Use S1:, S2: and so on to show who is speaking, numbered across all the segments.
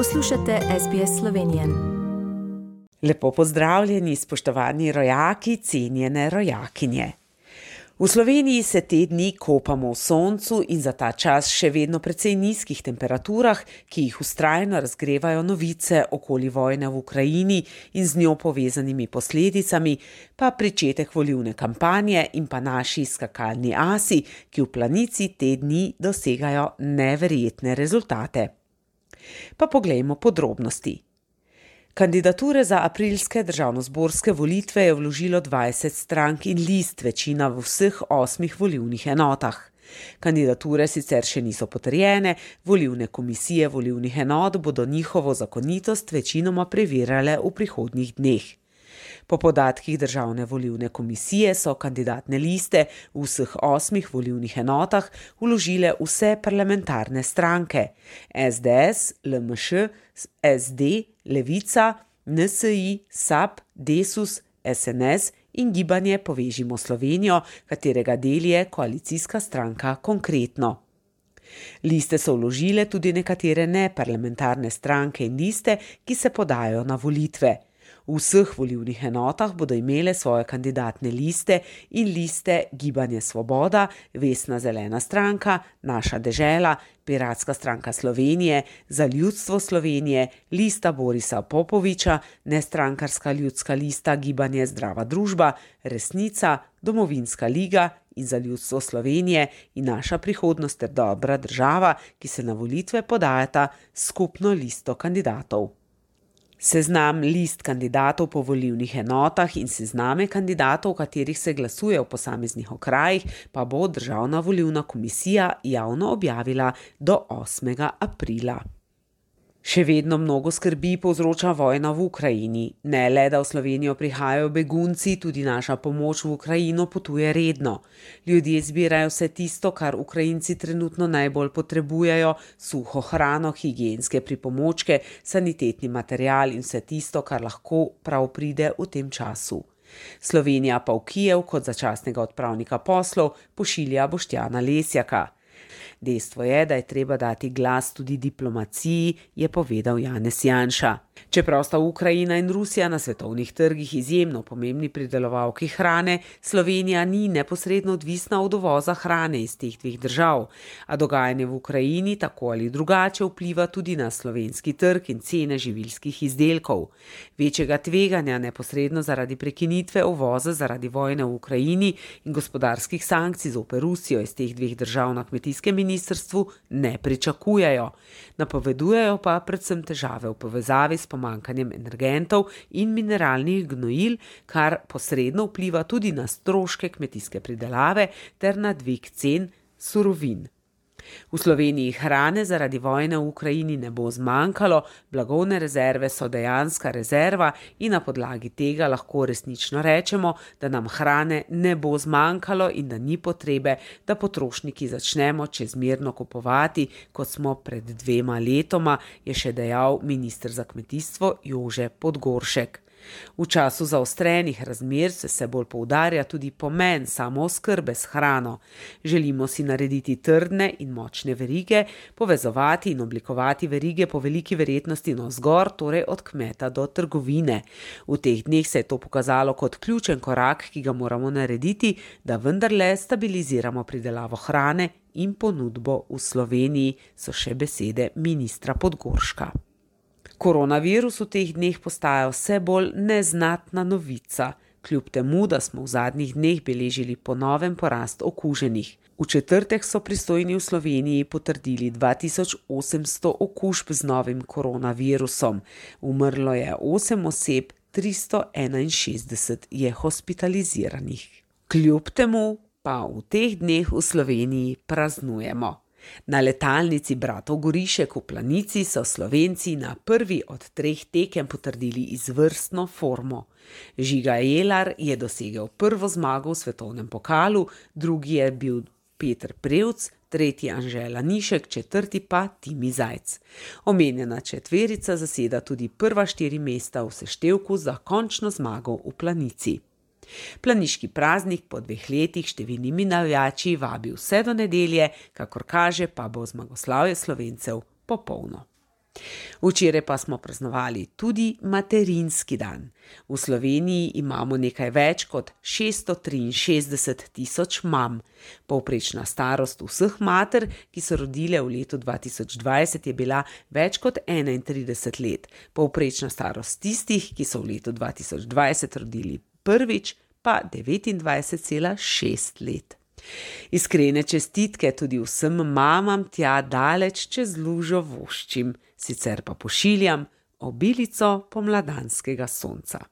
S1: Poslušate SBS Slovenije.
S2: Lepo pozdravljeni, spoštovani rojaki, cenjene rojakinje. V Sloveniji se te dni kopamo v soncu in za ta čas še vedno precej nizkih temperaturah, ki jih ustrajno razgrevajo novice okoli vojne v Ukrajini in z njo povezanimi posledicami, pa pričetek volivne kampanje in pa naši skakalni asi, ki v planici te dni dosegajo neverjetne rezultate. Pa poglejmo podrobnosti. Kandidature za aprilske državno-zborske volitve je vložilo 20 strank in list, večina v vseh osmih volivnih enotah. Kandidature sicer še niso potrjene, volivne komisije volivnih enot bodo njihovo zakonitost večinoma preverjale v prihodnjih dneh. Po podatkih Državne volivne komisije so kandidatne liste v vseh osmih volivnih enotah vložile vse parlamentarne stranke: SDS, LMŠ, SD, Levica, NSI, SAP, Desus, SNS in gibanje Povežimo Slovenijo, katerega del je koalicijska stranka konkretno. Liste so vložile tudi nekatere neparlamentarne stranke in liste, ki se podajo na volitve. V vseh volivnih enotah bodo imele svoje kandidatne liste in liste Gibanje Svoboda, Vesna zelena stranka, Naša dežela, Piratska stranka Slovenije, Za ljudstvo Slovenije, lista Borisa Popoviča, Nestrankarska ljudska lista Gibanje Zdrava družba, Resnica, Domovinska liga in Za ljudstvo Slovenije in Naša prihodnost ter dobra država, ki se na volitve podajata skupno listo kandidatov. Seznam list kandidatov po volivnih enotah in sezname kandidatov, v katerih se glasuje v posameznih okrajih, pa bo Državna volivna komisija javno objavila do 8. aprila. Še vedno mnogo skrbi povzroča vojna v Ukrajini. Ne le, da v Slovenijo prihajajo begunci, tudi naša pomoč v Ukrajino potuje redno. Ljudje zbirajo vse tisto, kar Ukrajinci trenutno najbolj potrebujejo: suho hrano, higijenske pripomočke, sanitetni material in vse tisto, kar lahko prav pride v tem času. Slovenija pa v Kijev kot začasnega odpravnika poslov pošilja Boštjana Lesjaka. Dejstvo je, da je treba dati glas tudi diplomaciji, je povedal Janez Janša. Čeprav sta Ukrajina in Rusija na svetovnih trgih izjemno pomembni pridelovalki hrane, Slovenija ni neposredno odvisna od uvoza hrane iz teh dveh držav. A dogajanje v Ukrajini tako ali drugače vpliva tudi na slovenski trg in cene živilskih izdelkov. Večjega tveganja neposredno zaradi prekinitve uvoza zaradi vojne v Ukrajini in gospodarskih sankcij zoper Rusijo iz teh dveh držav na kmetijskem ministrstvu ne pričakujejo. Napovedujejo pa predvsem težave v povezavi s pomankanjem energentov in mineralnih gnojil, kar posredno vpliva tudi na stroške kmetijske pridelave ter na dvig cen surovin. V Sloveniji hrane zaradi vojne v Ukrajini ne bo zmanjkalo, blagovne rezerve so dejanska rezerva in na podlagi tega lahko resnično rečemo, da nam hrane ne bo zmanjkalo in da ni potrebe, da potrošniki začnemo čezmerno kupovati, kot smo pred dvema letoma, je še dejal ministr za kmetijstvo Jože Podgoršek. V času zaostrenih razmer se vse bolj poudarja tudi pomen samooskrbe s hrano. Želimo si narediti trdne in močne verige, povezovati in oblikovati verige po veliki verjetnosti navzgor, torej od kmeta do trgovine. V teh dneh se je to pokazalo kot ključen korak, ki ga moramo narediti, da vendarle stabiliziramo pridelavo hrane in ponudbo v Sloveniji, so še besede ministra Podgorška. Koronavirus v teh dneh postaja vse bolj neznatna novica, kljub temu, da smo v zadnjih dneh beležili ponoven porast okuženih. V četrtek so pristojni v Sloveniji potrdili 2800 okužb z novim koronavirusom, umrlo je 8 oseb, 361 je hospitaliziranih. Kljub temu pa v teh dneh v Sloveniji praznujemo. Na letalnici bratov Gorišek v Planici so Slovenci na prvi od treh tekem potrdili izvrstno formo. Žiga Jelar je dosegel prvo zmago v svetovnem pokalu, drugi je bil Petr Prevc, tretji Anžela Nišek, četrti pa Timi Zajc. Omenjena četverica zaseda tudi prva štiri mesta v seštevku za končno zmago v Planici. Planiški praznik po dveh letih številnimi navijači vabi vse do nedelje, kakor kaže, pa bo zmagoslavje slovencev popolno. Včeraj pa smo praznovali tudi materinski dan. V Sloveniji imamo nekaj več kot 663 tisoč mam. Povprečna starost vseh mater, ki so rodile v letu 2020, je bila več kot 31 let. Povprečna starost tistih, ki so v letu 2020 rodili prvič, pa 29,6 let. Iskrene čestitke tudi vsem mamam tja daleč čez lužo voščim, sicer pa pošiljam obilico pomladanskega sonca.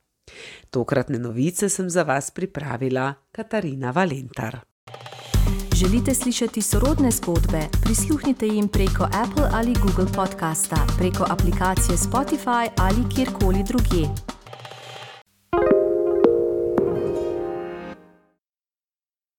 S2: Tokratne novice sem za vas pripravila Katarina Valentar.
S1: Želite slišati sorodne zgodbe? Prisluhnite jim preko Apple ali Google podcasta, preko aplikacije Spotify ali kjerkoli drugje.